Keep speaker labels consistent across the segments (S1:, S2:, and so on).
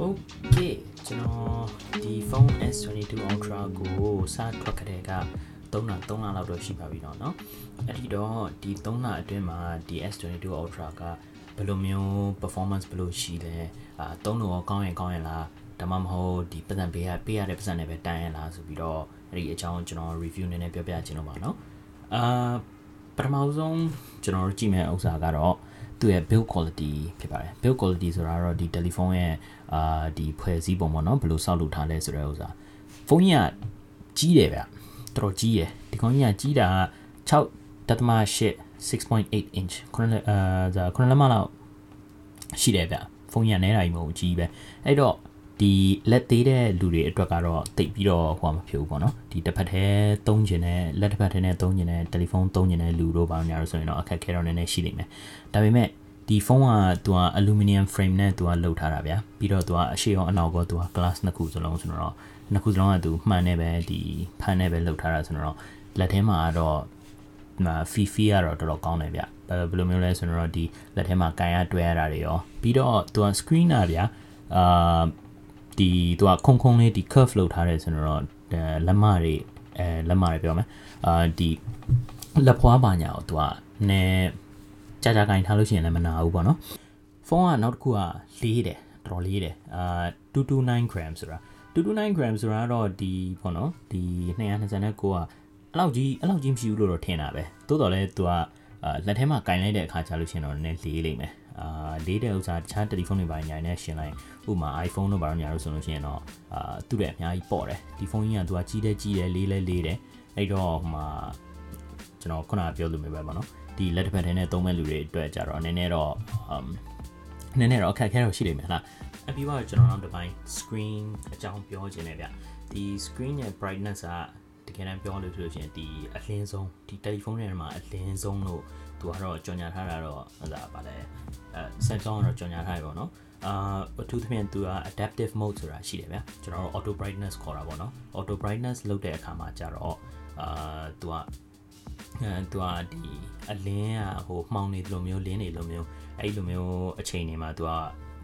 S1: Okay ကျွန်တော်ဒီ phone S22 Ultra ကိုစထွက်ခတဲ့က3လ3လလောက်တော့ရှိပါပြီတော့เนาะအဲ့ဒီတော့ဒီ3လအတွင်းမှာဒီ S22 Ultra ကဘယ်လိုမျိုး performance ဘယ်လိုရှိလဲအာသုံးလို့ရောကောင်းရင်ကောင်းရင်လားဒါမှမဟုတ်ဒီပတ်စံပေးရပေးရတဲ့ပတ်စံနဲ့ပဲတန်းရလားဆိုပြီးတော့အဲ့ဒီအကြောင်းကျွန်တော် review နည်းနည်းပြောပြချင်လို့ပါเนาะအာပထမဆုံးကျွန်တော်တို့ကြည့်မယ့်ဥစ္စာကတော့ သူ့ရဲ့ build quality ဖြစ်ပါတယ် build quality ဆိုတာကတော့ဒီ telephone ရဲ့အာဒီဖွဲ့စည်းပုံပေါ့နော်ဘယ်လိုဆောက်လုပ်ထားလဲဆိုတဲ့ဥစ္စာဖုန်းကြီးကကြီးတယ်ဗျတော်တော်ကြီးတယ်ဒီကောင်ကြီးကကြီးတာ6.8 6.8 inch ခုနအာဒါခုနလက်မလောက်ရှိတယ်ဗျဖုန်းကြီးကနဲတာကြီးမဟုတ်ကြီးပဲအဲ့တော့ ဒီလက်သေးတဲ့လူတွေအတွက်ကတော့တိတ်ပြီးတော့ဟိုမဖြစ်ဘူးပေါ့နော်ဒီတစ်ဖက်ထဲသုံးကျင်တဲ့လက်တစ်ဖက်ထဲနဲ့သုံးကျင်တဲ့တယ်လီဖုန်းသုံးကျင်တဲ့လူတို့ဘာလို့ညာလို့ဆိုရင်တော့အခက်ခဲတော့နည်းနည်းရှိနေမယ်ဒါပေမဲ့ဒီဖုန်းကသူက aluminum frame နဲ့သူကလုပ်ထားတာဗျာပြီးတော့သူကအရှိအောင်အနောက်ကောသူက glass နှစ်ခုစလုံးဆိုတော့နှစ်ခုစလုံးကသူမှန်နေပဲဒီဖန်နဲ့ပဲလုပ်ထားတာဆိုတော့လက်ထဲမှာကတော့ဖီဖီကတော့တော်တော်ကောင်းတယ်ဗျဘယ်လိုမျိုးလဲဆိုတော့ဒီလက်ထဲမှာကန်ရတွဲရတာတွေရောပြီးတော့သူက screen อ่ะဗျာအာ ဒီသူကခုံခုံလေးဒီ curve လုပ်ထားတယ်ဆိုတော့လက်မတွေအဲလက်မတွေပြောမယ်အာဒီလက်ဖွားပါညာကိုသူကနည်းကြာကြာကင်ထားလို့ရှိရင်လည်းမနာဘူးပေါ့နော်ဖုန်းကနောက်တစ်ခုကလေးတယ်တော်တော်လေးတယ်အာ229 gram ဆိုတာ229 gram ဆိုတာတော့ဒီပေါ့နော်ဒီ229ကအဲ့လောက်ကြီးအဲ့လောက်ကြီးမရှိဘူးလို့တော့ထင်တာပဲတိုးတော်လဲသူကအာလက်ထဲမှာကင်လိုက်တဲ့အခါကျလို့ရှိရင်တော့နည်းလေးလိမ့်မယ် အာလေးတဲ့ဥစ္စာတခြားတယ်လီဖုန်းတွေပါညာနဲ့ရှင်လိုက်ဥပမာ iPhone တို့ဘာလို့ညာလို့ဆိုလို့ရှိရင်တော့အာသူ့ရဲ့အများကြီးပေါ့တယ်ဒီဖုန်းကြီးကသူကကြီးတယ်ကြီးတယ်လေးလဲလေးတယ်အဲ့တော့ဟိုမှာကျွန်တော်ခုနကပြောလို့မျိုးပဲပေါ့နော်ဒီလက်တစ်ဖက်ထဲနဲ့သုံးမဲ့လူတွေအတွက်ကြတော့နည်းနည်းတော့ um နည်းနည်းတော့အခက်အခဲတော့ရှိနေမှာလားအပြီးတော့ကျွန်တော်တို့ဒီပိုင်း screen အကြောင်းပြောခြင်းနဲ့ဗျဒီ screen ရဲ့ brightness ကတ ကယ်တမ်းပြောလို့ဆိုလို့ရှိရင်ဒီအလင်းဆုံးဒီ telephone ထဲမှာအလင်းဆုံးလို့သူကတော့ကြော်ညာထားတာတော့ဟိုဒါဗာလဲအဲ Samsung ကတော့ကြော်ညာထားတယ်ပေါ့နော်အာအထူးသဖြင့်သူက adaptive mode ဆိုတာရှိတယ်ဗျာကျွန်တော်တို့ auto brightness ခေါ်တာပေါ့နော် auto brightness လုပ်တဲ့အခါမှာကြတော့အာသူကအဲသူကဒီအလင်းကဟိုမှောင်နေလိုမျိုးလင်းနေလိုမျိုးအဲ့လိုမျိုးအချိန်တွေမှာသူက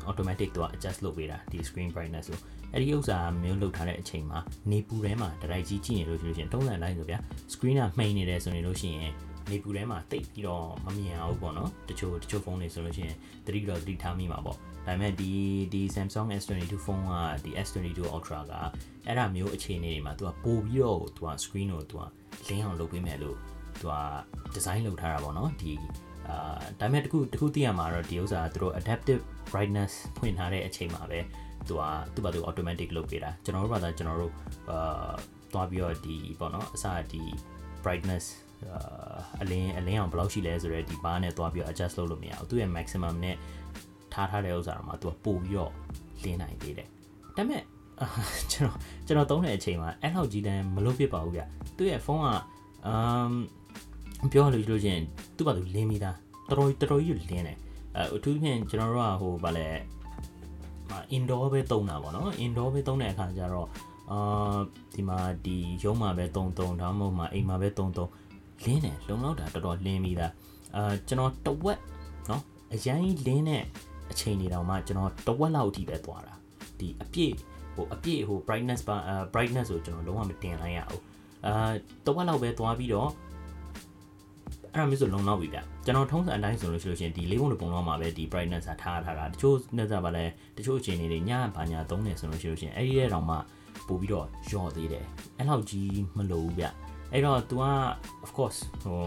S1: automatic သူက adjust လုပ်ပေးတာဒီ screen brightness ကို အဲ့ဒီဥစ္စာမျိုးလုပ်ထားတဲ့အချိန်မှာနေပူထဲမှာဒရိုက်ကြီးကြည့်နေလို့ရှိလို့ရှိရင်တုံးစံတိုင်းဆိုဗျာ screen ကမှိန်နေတယ်ဆိုရင်လို့ရှိရင်နေပူထဲမှာတိတ်ပြီးတော့မမြင်အောင်ပေါ့နော်တချို့တချို့ဖုန်းတွေဆိုလို့ရှိရင်သတိတော့သတိထားမိမှာပေါ့ဒါပေမဲ့ဒီဒီ Samsung S22 ဖုန်းကဒီ S22 Ultra ကအဲ့ဒါမျိုးအခြေအနေတွေမှာသူကပို့ပြီးတော့သူက screen ကိုသူကလင်းအောင်လုပ်ပေးမယ်လို့သူက design လုပ်ထားတာပေါ့နော်ဒီအာဒါပေမဲ့တခုတခုသိရမှာတော့ဒီဥစ္စာသူတို့ adaptive brightness ဖွင့်ထားတဲ့အချိန်မှာပဲ သူကသူ့ဘာသူ automatic လုပ်ပေးတာကျွန်တော်တို့ဘာသာကျွန်တော်တို့အာသွားပြီးတော့ဒီပေါ့နော်အစဒီ brightness အလင်းအလင်းအောင်ဘယ်လောက်ရှိလဲဆိုတော့ဒီဘားနဲ့သွားပြီး adjust လုပ်လို့မရဘူးသူရဲ့ maximum နဲ့ထားထားတဲ့ဥစ္စာတော့မှသူကပို့ပြီးတော့လင်းနိုင်သေးတယ်ဒါပေမဲ့ကျွန်တော်ကျွန်တော်သုံးတဲ့အချိန်မှာအဲ့လောက်ကြီးတန်းမလုပ်ဖြစ်ပါဘူးဗျသူရဲ့ဖုန်းကအမ်ပြောလို့လို့ချင်းသူ့ဘာသူလင်းမိသားတော်တော်တော်တော်ကြီးလင်းတယ်အဲအထူးဖြင့်ကျွန်တော်တို့ကဟိုဗာလဲ indoor ပဲတုံးတာပေါ့နော် indoor ပဲတုံးတဲ့အခါကျတော့အာဒီမှာဒီရုံးမှာပဲတုံးတုံးဒါမှမဟုတ်မှအိမ်မှာပဲတုံးတုံးလင်းတယ်လုံလောက်တာတော်တော်လင်းပြီးသားအာကျွန်တော်တဝက်နော်အရင်လင်းတဲ့အချိန်တွေတောင်မှကျွန်တော်တဝက်လောက်အထိပဲသွားတာဒီအပြည့်ဟိုအပြည့်ဟို brightness ပါ brightness ဆိုကျွန်တော်လုံးဝမတင်လိုက်ရဘူးအာတဝက်လောက်ပဲသွားပြီးတော့ အဲ့ဒါမျိုးဆိုလုံလောက်ပြီဗျကျွန်တော်ထုံးစံအတိုင်းဆိုလို့ရှိလို့ရှင်ဒီလေးပုံတစ်ပုံလောက်မှာပဲဒီ brightness ထားထားတာတချို့နဲ့ကြပါလဲတချို့အချိန်တွေညဘာညာသုံးနေဆိုလို့ရှိလို့ရှင်အဲ့ဒီရဲ့တောင်မှပို့ပြီးတော့လျော့သေးတယ်အဲ့လောက်ကြီးမလိုဘူးဗျအဲ့တော့ तू က of course ဟို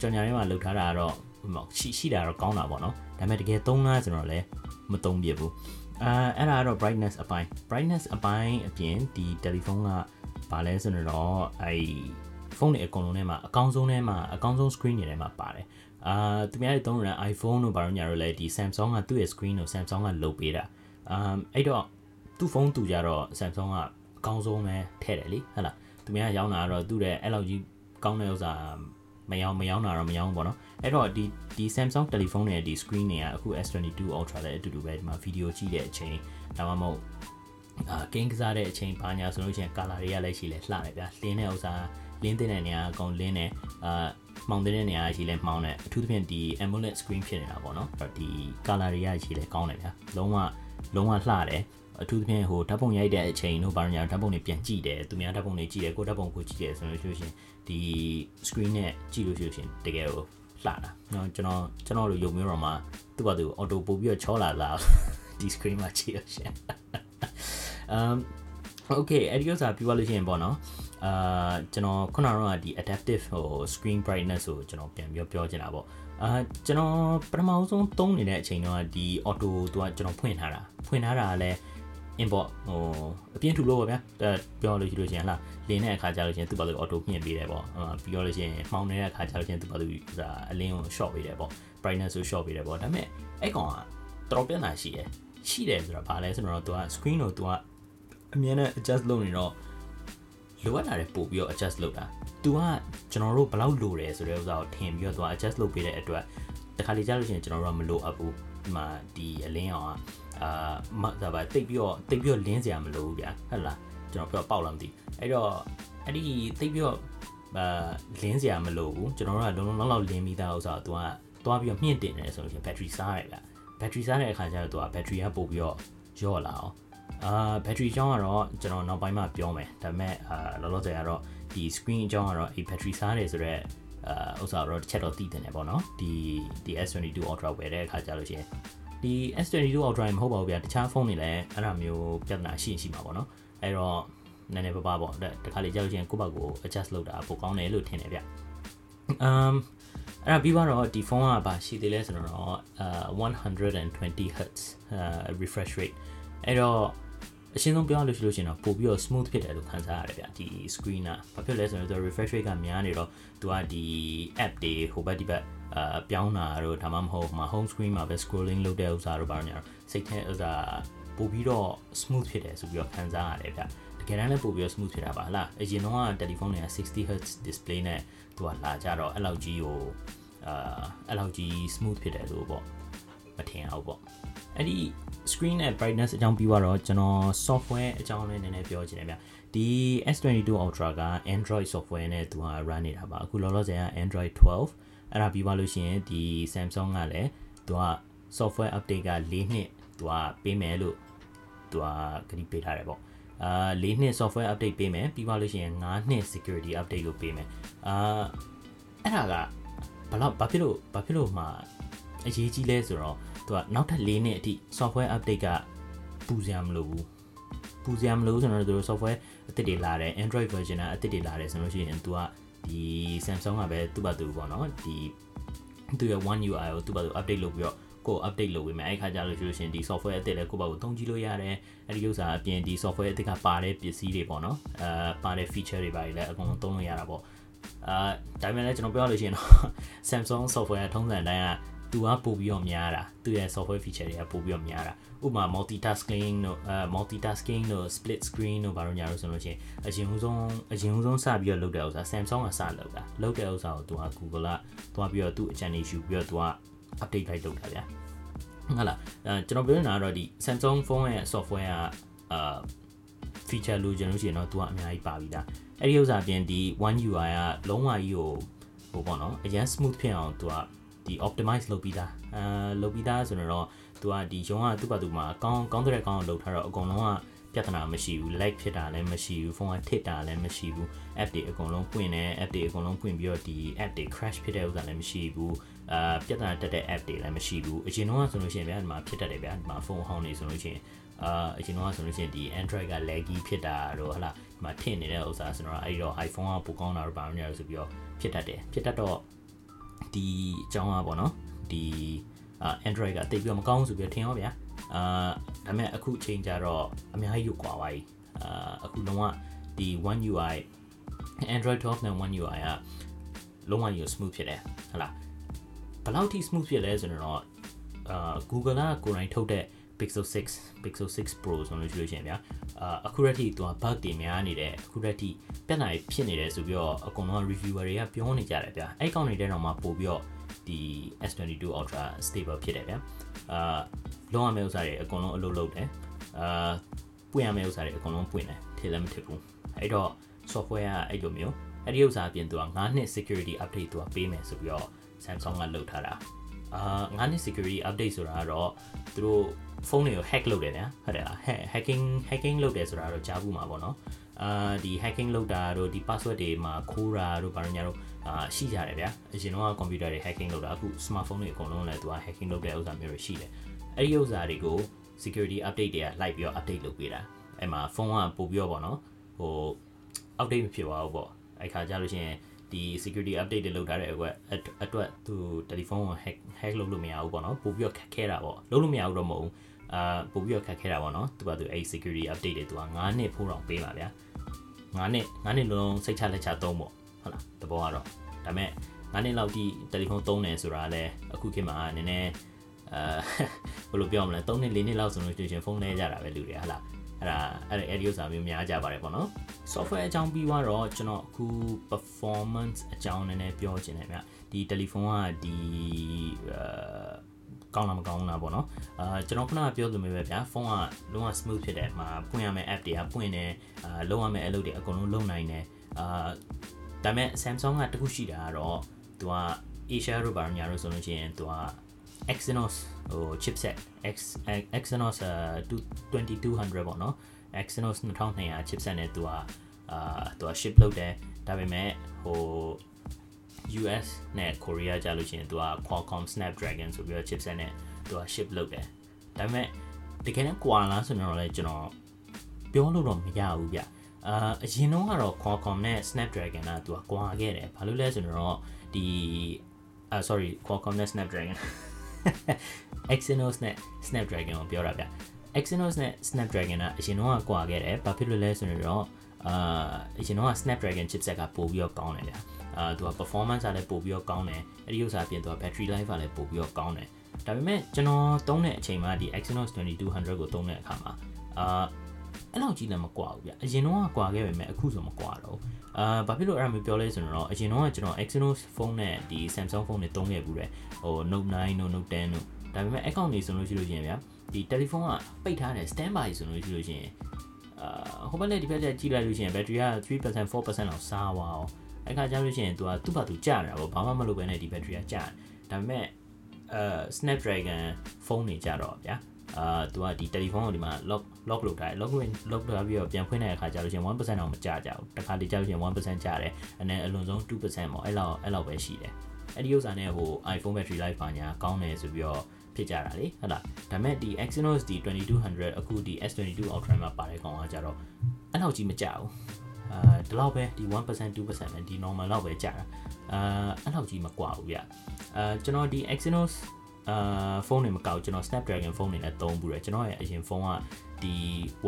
S1: ကြော်ညာထဲမှာလှုပ်ထားတာကတော့ရှိရှိတာတော့ကောင်းတာပေါ့နော်ဒါပေမဲ့တကယ်သုံးလားကျွန်တော်လည်းမသုံးပြဘူးအာအဲ့ဒါကတော့ brightness အပိုင်း brightness အပိုင်းအပြင်ဒီ telephone ကဘာလဲဆိုတော့အဲ့ ဖုန်းတွေအကုန်လုံးထဲမှာအကောင်းဆုံးထဲမှာအကောင်းဆုံး screen တွေထဲမှာပါတယ်အာသူများတွေသုံးရတဲ့ iPhone တို့ဘာလို့ညာတော့လဲဒီ Samsung ကသူ့ရဲ့ screen ကို Samsung ကလုပ်ပေးတာအာအဲ့တော့သူ့ဖုန်းသူကြတော့ Samsung ကအကောင်းဆုံးပဲထည့်တယ်လीဟုတ်လားသူများရောင်းတာကတော့သူ့ရဲ့အဲ့လောက်ကြီးကောင်းတဲ့ဥစ္စာမရောင်းမရောင်းတာတော့မရောင်းဘူးပေါ့နော်အဲ့တော့ဒီဒီ Samsung telephone ရဲ့ဒီ screen တွေကအခု S22 Ultra လည်းအတူတူပဲဒီမှာဗီဒီယိုကြည့်တဲ့အချိန်ဒါမှမဟုတ်အာကင်းကစားတဲ့အချိန်ဘာညာဆိုလို့ရှိရင် color တွေကလည်းရှိလဲလှတယ်ဗျာလင်းတဲ့ဥစ္စာ လင်းတဲ့နေရာအကုန်လင်းတယ်အာမှောင်တဲ့နေရာရှိလဲမှောင်တယ်အထူးသဖြင့်ဒီ AMOLED screen ဖြစ်နေတာပေါ့နော်အဲ့တော့ဒီ color တွေကရှိလဲကောင်းတယ်ဗျာလုံးဝလုံးဝလှတယ် အထူးသဖြင့်ဟိုဓာတ်ပုံရိုက်တဲ့အချိန်တို့ဘာလို့ညာဓာတ်ပုံတွေပြန်ကြည့်တယ်သူများဓာတ်ပုံတွေကြည့်တယ်ကိုဓာတ်ပုံကိုကြည့်တယ်ဆိုလို့ရှိရင်ဒီ screen နဲ့ကြည့်လို့ရှိရင်တကယ်ကိုလှတာเนาะကျွန်တော်ကျွန်တော်လိုယုံမျိုးတော့မှသူ့ဘာသူ auto ပို့ပြီးတော့ချောလာလာဒီ screen မှာကြည့်ရရှင် um okay အဲ့ဒီဥစ္စာပြောရလို့ရှိရင်ပေါ့နော် အာကျွန်တော်ခုနကတော့ဒီ adaptive ဟို screen brightness ကိုကျွန်တော်ပြန်ပြောပြောချင်တာပေါ့အာကျွန်တော်ပထမဆုံးသုံးနေတဲ့အချိန်တော့ဒီ auto သူကကျွန်တော်ဖွင့်ထားတာဖွင့်ထားတာကလည်း import ဟိုအပြင်းထူလို့ပေါ့ဗျာပြောလို့ရှိလို့ရှိရင်ဟလာလင်းတဲ့အခါကျလို့ရှိရင်သူ့ဘာလို့ auto မြင့်ပေးတယ်ပေါ့ပြောလို့ရှိရင်မှောင်နေတဲ့အခါကျလို့ရှိရင်သူ့ဘာလို့ဒါအလင်းကို short ပေးတယ်ပေါ့ brightness ကို short ပေးတယ်ပေါ့ဒါပေမဲ့အဲ့ကောင်ကတော်ပြဿနာရှိတယ်ရှိတယ်ဆိုတော့ဘာလဲဆိုတော့သူက screen ကိုသူကအမြဲတမ်း adjust လုပ်နေတော့ လိုအပ်တာတွေပို့ပြီးတော့ adjust လုပ်တာ။ तू ကကျွန်တော်တို့ဘယ်လောက်လိုတယ်ဆိုတဲ့ဥစ္စာကိုထင်ပြီးတော့ तू adjust လုပ်ပေးတဲ့အတွက်တခါလေကြားလို့ရှိရင်ကျွန်တော်တို့ကမလိုအပ်ဘူး။ဒီမှာဒီအလင်းအောင်ကအာမဒါပါတိတ်ပြီးတော့တိတ်ပြီးတော့လင်းစရာမလိုဘူးဗျာဟုတ်လားကျွန်တော်ပြောပေါက်လာမသိအဲ့တော့အဲ့ဒီတိတ်ပြီးတော့အာလင်းစရာမလိုဘူးကျွန်တော်တို့ကလုံးလုံးလောက်လောက်လင်းပြီးသားဥစ္စာကို तू ကသွားပြီးတော့မြင့်တင်တယ်ဆိုလို့ရှိရင် battery စားရတယ်ဗျ။ battery စားတဲ့အခါကျတော့ तू က battery ကပို့ပြီးတော့ရော့လာအောင် အာဘက်ထရီအကြောင်းကတော့ကျွန်တော်နောက်ပိုင်းမှပြောမယ်ဒါပေမဲ့အာလောလောဆယ်ကတော့ဒီ screen အကြောင်းကတော့အဲ့ဘက်ထရီစားတယ်ဆိုတော့အာဥစ္စာတော့တစ်ချက်တော့သိတယ်ပေါ့နော်ဒီဒီ S22 Ultra ဝယ်တဲ့အခါကျလို့ရှိရင်ဒီ S22 Ultra မဟုတ်ပါဘူးဗျာတခြားဖုန်းတွေလည်းအဲ့ဒါမျိုးပြဿနာရှိရှိမှာပေါ့နော်အဲ့တော့နည်းနည်းပါးပါပေါ့တခါလေကြောက်ချင်းကိုယ့်ဘက်ကို adjust လုပ်တာပိုကောင်းတယ်လို့ထင်တယ်ဗျ။ um အဲ့ဒါပြီးတော့ဒီဖုန်းကဘာရှိသေးလဲဆိုတော့အာ120 Hz refresh rate အဲ့တော့ အရှင်းဆုံးပြောရလို့ရှိလို့ရှိရင်တော့ပို့ပြီးတော့ smooth ဖြစ်တယ်လို့ခံစားရတယ်ဗျဒီ screen ကဘာဖြစ်လဲဆိုတော့ refresh rate ကများနေတော့သူကဒီ app တွေဟိုဘက်ဒီဘက်အာပြောင်းတာတို့ဒါမှမဟုတ်မှာ home screen မှာပဲ scrolling လုပ်တဲ့ဥစ္စာတို့ဘာလို့ညာစိတ်ထဲဥစ္စာပို့ပြီးတော့ smooth ဖြစ်တယ်ဆိုပြီးတော့ခံစားရတယ်ဗျတကယ်တမ်းလည်းပို့ပြီးတော့ smooth ဖြစ်တာပါဟလားအရင်တော့တယ်လီဖုန်းတွေက 60 Hz display နဲ့သူကလာကြတော့အဲ့လောက်ကြီးကိုအာအဲ့လောက်ကြီး smooth ဖြစ်တယ်လို့ပေါ့မထင်အောင်ပေါ့ အဲ့ဒီ screen နဲ့ brightness အကြောင်းပြီးတော့ကျွန်တော် software အကြောင်းလေးနည်းနည်းပြောချင်တယ်ဗျဒီ S22 Ultra က Android software နဲ့သူက run နေတာပါအခုလောလောဆယ်က Android 12အဲ့ဒါပြီးသွားလို့ရှိရင်ဒီ Samsung ကလည်းသူက software update က၄နှစ်သူကပေးမယ်လို့သူကကတိပေးထားတယ်ပေါ့အာ၄နှစ် software update ပေးမယ်ပြီးသွားလို့ရှိရင်၅နှစ် security update လို့ပေးမယ်အာအဲ့ဒါကဘာလို့ဘာဖြစ်လို့ဘာဖြစ်လို့မှအရေးကြီးလဲဆိုတော့ သူကနောက်ထပ်၄နှစ်အထိ software update ကပူစရာမလိုဘူးပူစရာမလိုဆိုတော့သူတို့ software အသစ်တွေလာတယ် Android version ကအသစ်တွေလာတယ်ဆိုလို့ရှိရင်သူကဒီ Samsung ကပဲသူ့ဘာသူပေါ့နော်ဒီသူရဲ့ One UI ကိုသူ့ဘာသူ update လုပ်ပြီးတော့ကို update လုပ်ပေးမယ်အဲ့ခါကျလို့ရှိလို့ရှင်ဒီ software အသစ်လည်းကိုယ့်ဘာကိုသုံးကြည့်လို့ရတယ်အဲ့ဒီဥစ္စာအပြင်ဒီ software အသစ်ကပါတဲ့ပစ္စည်းတွေပေါ့နော်အဲပါတဲ့ feature တွေပါလည်းအကုန်လုံးသုံးလို့ရတာပေါ့အာဒါပေမဲ့လည်းကျွန်တော်ပြောလို့ရှိရင်တော့ Samsung software ထုံးစံတိုင်းက သူကပို့ပြီးတော့များတာသူရဲ့ software feature တွေကပို့ပြီးတော့များတာဥပမာ multitasking တို့အဲ multitasking တို့ split screen တို့ဘာလို့ညာလို့ဆိုလို့ရှိရင်အရင်ဆုံးအရင်ဆုံးစပြီးတော့လုပ်တဲ့ဥစ္စာ Samsung ကစလုပ်တာလုပ်တဲ့ဥစ္စာကိုသူက Google ကသွားပြီးတော့သူ့အကြံဉာဏ်ယူပြီးတော့သူက update လိုက်လုပ်တာဗျာဟုတ်လားအဲကျွန်တော်ပြောနေတာကတော့ဒီ Samsung phone ရဲ့ software ကအာ feature လို့ကျွန်တော်ရှိရင်တော့သူကအများကြီးပါပြီလားအဲ့ဒီဥစ္စာပြင်ဒီ One UI ကလုံးဝကြီးကိုဟိုပေါ့နော်အရင် smooth ဖြစ်အောင်သူက ဒီ optimize လုပ်ပြီးသားအဲလုပ်ပြီးသားဆိုတော့သူကဒီရုံးကသူ့ဘာသူမှာကောင်းကောင်းတဲ့ကောင်းအောင်လုပ်ထားတော့အကုန်လုံးကပြဿနာမရှိဘူး lag ဖြစ်တာလည်းမရှိဘူးဖုန်းကထစ်တာလည်းမရှိဘူး app တွေအကုန်လုံးပွင့်တယ် app တွေအကုန်လုံးပွင့်ပြီးတော့ဒီ app တွေ crash ဖြစ်တဲ့ဥစ္စာလည်းမရှိဘူးအာပြဿနာတက်တဲ့ app တွေလည်းမရှိဘူးအရင်တော့ဆိုလို့ရှိရင်ဗျာဒီမှာဖြစ်တတ်တယ်ဗျာဒီမှာဖုန်းဟောင်းနေဆိုလို့ရှိရင်အာအရင်တော့ဆိုလို့ရှိရင်ဒီ Android က laggy ဖြစ်တာတော့ဟလာဒီမှာထင်နေတဲ့ဥစ္စာဆိုတော့အဲ့တော့ iPhone ကပိုကောင်းတာတော့ဘာလို့လဲဆိုပြီးတော့ဖြစ်တတ်တယ်ဖြစ်တတ်တော့ ဒီအကြောင်းอ่ะပေါ့နော်ဒီအာ Android ကတိတ်ပြီးတော့မကောင်းဆိုပြီးထင်ရောဗျာအာဒါပေမဲ့အခုချိန်ကြတော့အများကြီးယူကွာပါ යි အာအခုလုံးဝဒီ One UI Android 12နဲ့ One UI ကလုံးဝကြီး smooth ဖြစ်တယ်ဟလားဘယ်လောက်ထိ smooth ဖြစ်လဲဆိုတော့အာ Google ကကိုယ်တိုင်ထုတ်တဲ့ Pixel 6 Pixel 6 Pro ဆိုလို့ရှိလို့ရှိရင်ဗျာအာအခုရက်ထိသူက bug တွေများနေတယ်အခုရက်ထိပြဿနာတွေဖြစ်နေတယ်ဆိုပြီးတော့အကုန်လုံး reviewer တွေကပြောနေကြတယ်ဗျာအဲ့ကောင်နေတဲ့တော့မှပို့ပြီးတော့ဒီ S22 Ultra stable ဖြစ်တယ်ဗျာအာလုံးဝမဲ့ဥစ္စာတွေအကုန်လုံးအလုပ်လုပ်တယ်အာပွင့်ရမယ့်ဥစ္စာတွေအကုန်လုံးပွင့်တယ်ထည့်လည်းမထည့်ဘူးအဲ့တော့ software ကအဲ့လိုမျိုးအဲ့ဒီဥစ္စာအပြင်သူက9နှစ် security update သူကပေးမယ်ဆိုပြီးတော့ Samsung ကလုပ်ထားတာအာ9နှစ် security update ဆိုတာကတော့သူတို့ ဖုန်းတွေကို hack လုပ်တယ်ဗျာဟုတ်တယ်လား hacking hacking လုပ်တယ်ဆိုတာတော့ကြားဘူးမှာပေါ့နော်အာဒီ hacking လုပ်တာတို့ဒီ password တွေမှာခိုးတာတို့ဘာလို့ညာတို့အာရှိကြတယ်ဗျာအရင်တော့ computer တွေ hacking လုပ်တာအခု smartphone တွေအကုန်လုံးလည်းသူက hacking လုပ်တဲ့ဥစ္စာမျိုးတွေရှိတယ်အဲ့ဒီဥစ္စာတွေကို security update တွေကလိုက်ပြီးတော့ update လုပ်ပေးတာအဲ့မှာဖုန်းကပို့ပြီးတော့ပေါ့နော်ဟို update မဖြစ်ပါဘူးပေါ့အဲ့ခါကြလို့ရှိရင်ဒီ security update တွေလုပ်ထားတဲ့အတွက်အတွက်သူတယ်လီဖုန်းကို hack hack လုပ်လို့မရဘူးပေါ့နော်ပို့ပြီးတော့ခက်ခဲတာပေါ့လုပ်လို့မရဘူးတော့မဟုတ်ဘူး အာပို့ပြီးတော့ခက်ခဲတာပေါ့နော်သူကသူအဲ့ security update တွေသူက9နှစ်ဖိုးတော့ပေးပါဗျာ9နှစ်9နှစ်လုံးစိတ်ချလက်ချသုံးပေါ့ဟုတ်လားတဘောကတော့ဒါပေမဲ့9နှစ်လောက်ဒီတယ်လီဖုန်းသုံးတယ်ဆိုတာလည်းအခုခေတ်မှာနည်းနည်းအဲဘယ်လိုပြောမလဲ3နှစ်4နှစ်လောက်ဆိုလို့ရှိရင်ဖုန်းလဲကြတာပဲလူတွေဟာလားအဲ့ဒါအဲ့ဒီ audio စာမျိုးများကြပါတယ်ပေါ့နော် software အကြောင်းပြီးတော့ကျွန်တော်အခု performance အကြောင်းနည်းနည်းပြောချင်တယ်ဗျဒီ telephone ကဒီအဲ ကောင်းလားမကောင်းလားပေါ့နော်အာကျွန်တော်ခုနကပြောသလိုမျိုးပဲဗျာဖုန်းကလုံးဝ smooth ဖြစ်တယ်မှာပွင့်ရမယ့် app တွေကပွင့်တယ်အာလုံးဝမယ့်အလုပ်တွေအကုန်လုံးလုပ်နိုင်တယ်အာဒါပေမဲ့ Samsung ကတခုရှိတာကတော့သူက Asia တို့ဘာညာတို့ဆိုလို့ရှိရင်သူက Exynos ဟို chipset X Exynos 2200ပေါ့နော် Exynos 2200 chipset နဲ့သူကအာသူက ship လုပ်တယ်ဒါပေမဲ့ဟို US နဲ့ Korea ကြာလို့ရှိရင်သူက Qualcomm Snapdragon ဆိုပြီးတော့ chipset နဲ့သူက ship လုပ်တယ်ဒါပေမဲ့တကယ်တော့ကွာလားဆိုတော့လည်းကျွန်တော်ပြောလို့တော့မရဘူးဗျအာအရင်တော့ကတော့ Qualcomm နဲ့ Snapdragon ကသူကကွာခဲ့တယ်ဘာလို့လဲဆိုတော့ဒီအာ sorry Qualcomm နဲ့ Snapdragon Exynos နဲ့ Snapdragon ကိုပြောတာဗျ Exynos နဲ့ Snapdragon ကအရင်တော့ကွာခဲ့တယ်ဘာဖြစ်လို့လဲဆိုတော့အာအရင်တော့ Snapdragon chipset ကပို့ပြီးတော့ကောင်းတယ်ဗျ အာသူက performance ကလည်းပို့ပြီးတော့ကောင်းတယ်အဲ့ဒီဥစ္စာအပြင်သူက battery life ကလည်းပို့ပြီးတော့ကောင်းတယ်ဒါပေမဲ့ကျွန်တော်သုံးတဲ့အချိန်မှာဒီ Exynos 2200ကိုသုံးတဲ့အခါမှာအာအဲ့လောက်ကြီးလည်းမကွာဘူးဗျအရင်တော့ကွာခဲ့ပေမဲ့အခုဆိုမကွာတော့အာဘာဖြစ်လို့အဲ့လိုမျိုးပြောလဲဆိုတော့အရင်တော့ကျွန်တော် Exynos ဖုန်းနဲ့ဒီ Samsung ဖုန်းတွေသုံးခဲ့ဘူးတယ်ဟို Note 9တို့ Note 10တို့ဒါပေမဲ့အကောင့်တွေဆိုလို့ရှိလို့ရှိရင်ဗျာဒီတယ်လီဖုန်းကပိတ်ထားတယ် standby ဆိုလို့ရှိလို့ရှိရင်အာဟိုဘက်လည်းဒီဘက်လည်းကြည့်လိုက်လို့ရှိရင် battery က3% 4%လောက်စားသွားအောင် အဲ့ခါကျလို့ရှိရင် तू ကသူ့ဘာသူကြာနေတာပေါ့ဘာမှမလုပ်ဘဲနဲ့ဒီ battery ကကြာဒါပေမဲ့အဲ Snapdragon ဖုန်းတွေကြတော့ဗျာအာသူကဒီတယ်လီဖုန်းကိုဒီမှာ lock lock လုပ်ထားတယ် lock lock လုပ်ပြီးတော့ပြန်ဖွင့်တဲ့အခါကျလို့ရှိရင်1%တော့မကြကြဘူးတခါတလေကျလို့ရှိရင်1%ကြတယ်အနေအလွန်ဆုံး2%ပေါ့အဲ့လောက်အဲ့လောက်ပဲရှိတယ်အဲ့ဒီဥစ္စာနဲ့ဟို iPhone battery life ပါညာကောင်းတယ်ဆိုပြီးတော့ဖြစ်ကြတာလေဟုတ်လားဒါပေမဲ့ဒီ Exynos ဒီ2200 အခုဒီ S22 Ultra မှာပါတဲ့ကောင်ကကြတော့အဲ့လောက်ကြီးမကြဘူး အာဒီလောက်ပဲဒီ1% 2%နဲ့ဒီ normal လောက်ပဲကြာတာအာအဲ့လောက်ကြီးမကွာဘူးဗျအာကျွန်တော်ဒီ Exynos အာဖုန်းတွေမကောက်ကျွန်တော် Snapdragon ဖုန်းတွေနဲ့သုံးဘူးတယ်ကျွန်တော်ရဲ့အရင်ဖုန်းကဒီ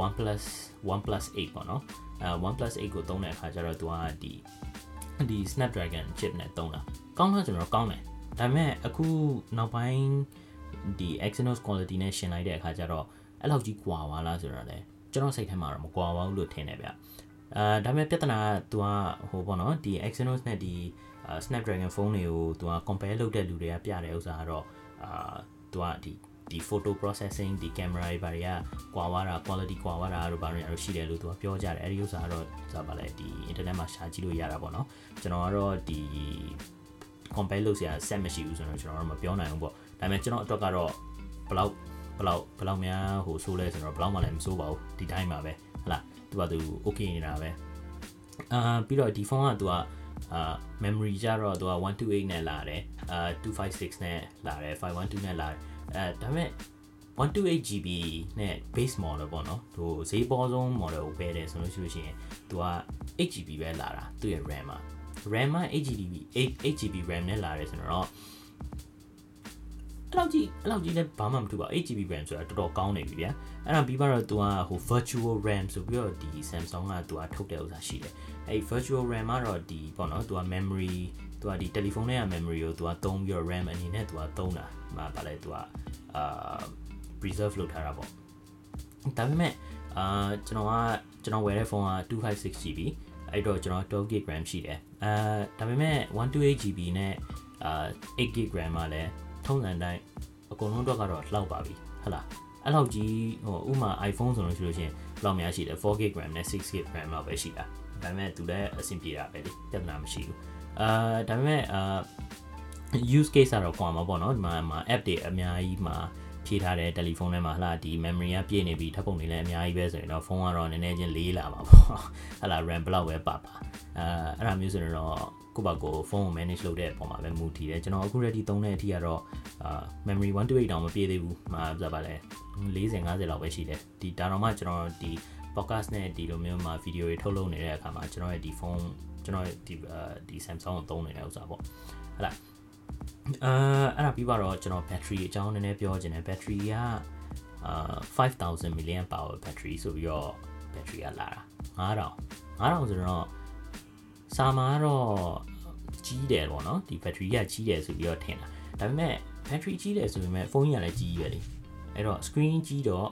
S1: OnePlus OnePlus 8ပေါ့နော်အဲ OnePlus 8ကိုသုံးတဲ့အခါကျတော့သူကဒီဒီ Snapdragon chip နဲ့သုံးတာကောင်းတော့ကျွန်တော်ကောင်းတယ်ဒါပေမဲ့အခုနောက်ပိုင်းဒီ Exynos quality နဲ့ရှင်လိုက်တဲ့အခါကျတော့အဲ့လောက်ကြီးကွာပါလားဆိုတော့လေကျွန်တော်စိတ်ထဲမှာတော့မကွာပါဘူးလို့ထင်တယ်ဗျ အာဒါပေမဲ့ပြဿနာက तू ကဟိုပေါ့နော်ဒီ Exynos နဲ့ဒီ Snapdragon ဖုန်းတွေကို तू က compare လုပ်တဲ့လူတွေကပြတဲ့ဥစ္စာကတော့အာသူကဒီဒီ photo processing ဒီ camera တွေဘာတွေကကွာဝါတာ quality ကွာဝါတာတို့ဘာတွေအဲ့လိုရှိတယ်လို့သူကပြောကြတယ်အဲ့ဒီဥစ္စာကတော့ဆိုတာဗာလဲဒီ internet မှာရှာကြည့်လို့ရတာပေါ့နော်ကျွန်တော်ကတော့ဒီ compare လုပ်စရာ set မရှိဘူးဆိုတော့ကျွန်တော်တော့မပြောနိုင်ဘူးပေါ့ဒါပေမဲ့ကျွန်တော်အတွက်ကတော့ဘလောက်ဘလောက်ဘလောက်များဟိုဆိုးလဲဆိုတော့ဘလောက်မှလည်းမဆိုးပါဘူးဒီတိုင်းပါပဲဟလာ သူကသူ okay နေတာပဲအာပြီးတော့ဒီဖုန်းကသူကအာ memory ကြတော့သူက128နဲ့လာတယ်အာ256နဲ့လာတယ်512နဲ့လာတယ်အဲဒါပေမဲ့ 128GB နဲ့ base model ပေါ့နော်သူဈေးပေါ်ဆုံး model ကိုပဲတယ်ဆိုလို့ရှိလို့ရှိရင်သူက 8GB ပဲလာတာသူ့ရဲ့ RAM မှာ RAM က 8GB 8GB RAM နဲ့လာတယ်ဆိုတော့ အဲ့လောက်ကြီးအဲ့လောက်ကြီးလည်းဘာမှမထူပါ 8GB RAM ဆိုတာတော်တော်ကောင်းနေပြီဗျာအဲ့ဒါပြီးတော့သူကဟို virtual RAM ဆိုပြီးတော့ဒီ Samsung ကသူကထုတ်တဲ့ဥစ္စာရှိတယ်အဲ့ virtual RAM ကတော့ဒီပေါ့နော်သူက memory သူကဒီတယ်လီဖုန်းထဲက memory ကိုသူကသုံးပြီးတော့ RAM အနေနဲ့သူကသုံးတာဟိုဗာလဲသူကအာ preserve လုပ်ထားတာပေါ့ဒါပေမဲ့အာကျွန်တော်ကကျွန်တော်ဝယ်တဲ့ဖုန်းက 256GB အဲ့တော့ကျွန်တော် 12GB RAM ရှိတယ်အာဒါပေမဲ့ 128GB နဲ့အာ 8GB RAM မှာလည်း ထုံးစံတိုင်းအကုန်လုံးတော့ကတော့လောက်ပါပြီဟုတ်လားအဲ့လောက်ကြီးဟိုဥမာ iPhone ဆိုလို့ရှိလို့ရှိရင်ဘယ်လောက်များရှိလဲ 4GB RAM နဲ့ 6GB RAM လောက်ပဲရှိတာဒါပေမဲ့သူလည်းအဆင်ပြေတာပဲလေပြဿနာမရှိဘူးအာဒါပေမဲ့အာ use case ကတော့ကွာမှာပေါ့နော်ဒီမှာမှာ app တွေအများကြီးမှာ ဖြည့်ထားတဲ့တယ်လီဖုန်းထဲမှာဟလာဒီ memory ကပြည့်နေပြီထပ်ပုံတွေလည်းအများကြီးပဲဆိုရင်တော့ဖုန်းကတော့နည်းနည်းချင်းလေးလာမှာပေါ့ဟလာ RAM ဘလောက်ပဲပါပါအဲအဲ့ဒါမျိုးဆိုရင်တော့ကိုယ့်ဘာကိုဖုန်းကို manage လုပ်တဲ့အပေါ်မှာပဲမူတည်တယ်ကျွန်တော်အခု ready သုံးတဲ့အထိကတော့အာ memory 128တောင်မပြည့်သေးဘူးမှာပြပါလဲ40 50လောက်ပဲရှိတယ်ဒီဒါတော့မှကျွန်တော်ဒီ podcast နဲ့ဒီလိုမျိုးမှာ video တွေထုတ်လုပ်နေတဲ့အခါမှာကျွန်တော်ရဲ့ဒီဖုန်းကျွန်တော်ရဲ့ဒီဒီ Samsung ကိုသုံးနေတဲ့ဥစ္စာပေါ့ဟလာ အာအဲ့ဒါပြီးတော့ကျွန်တော် battery အကြောင်းနည်းနည်းပြောချင်တယ် battery ကအာ5000 milliamp hour battery ဆိုပြီးတော့ battery ကလာတာ9000 9000ဆိုတော့စာမာတော့ကြီးတယ်ပေါ့နော်ဒီ battery ကကြီးတယ်ဆိုပြီးတော့ထင်တာဒါပေမဲ့ battery ကြီးတယ်ဆိုပေမဲ့ဖုန်းကြီးကလည်းကြီးပဲလေအဲ့တော့ screen ကြီးတော့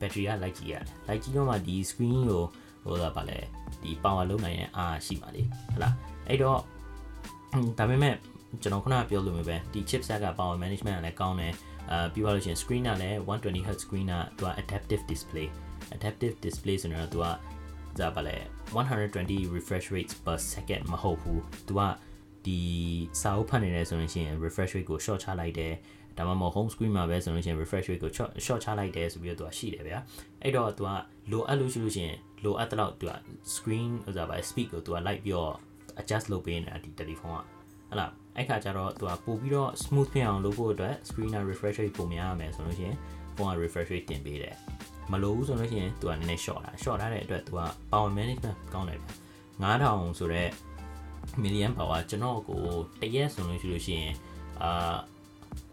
S1: battery ကလိုက်ကြည့်ရတယ်လိုက်ကြည့်တော့မှဒီ screen ကိုဟိုသာပါလဲဒီ power လုံးနိုင်ရဲ့အားရှိပါလေဟုတ်လားအဲ့တော့ဒါပေမဲ့ ကျွန်တော်ခုနကပြောလို့မျိုးပဲဒီ chipset က power management ကလည်းကောင်းတယ်အာပြီးပါလို့ရှိရင် screen ကလည်း 120Hz screen ကသူက adaptive display adaptive display ဆိုတော့သူကဒါပါလေ120 refresh rates per second မဟုတ်ဘူးသူကဒီစာအုပ်ဖတ်နေတယ်ဆိုလို့ရှိရင် refresh rate ကို short ချလိုက်တယ်ဒါမှမဟုတ် home screen မှာပဲဆိုလို့ရှိရင် refresh rate ကို short short ချလိုက်တယ်ဆိုပြီးတော့သူကရှိတယ်ဗျာအဲ့တော့သူကလိုအပ်လို့ရှိလို့ရှိရင်လိုအပ်တဲ့လောက်သူက screen ဥစားပါ speed ကိုသူကလိုက်ပြီးတော့ adjust လုပ်ပေးနေတာဒီတယ်လီဖုန်းကဟလာ အဲ့ခါကျတော့သူကပို့ပြီးတော့ smooth ဖြစ်အောင်လုပ်ဖို့အတွက် screen နဲ့ refresh rate ပုံများရမယ်ဆိုလို့ရှိရင်ဖုန်းက refresh rate တင်ပေးတယ်မလိုဘူးဆိုလို့ရှိရင်သူကနည်းနည်း short တာ short ထားတဲ့အတွက်သူက power management ကောင်းတယ်ဗျ9000ဆိုတော့ million power ကျွန်တော်ကိုတရက်ဆိုလို့ရှိလို့ရှိရင်အာ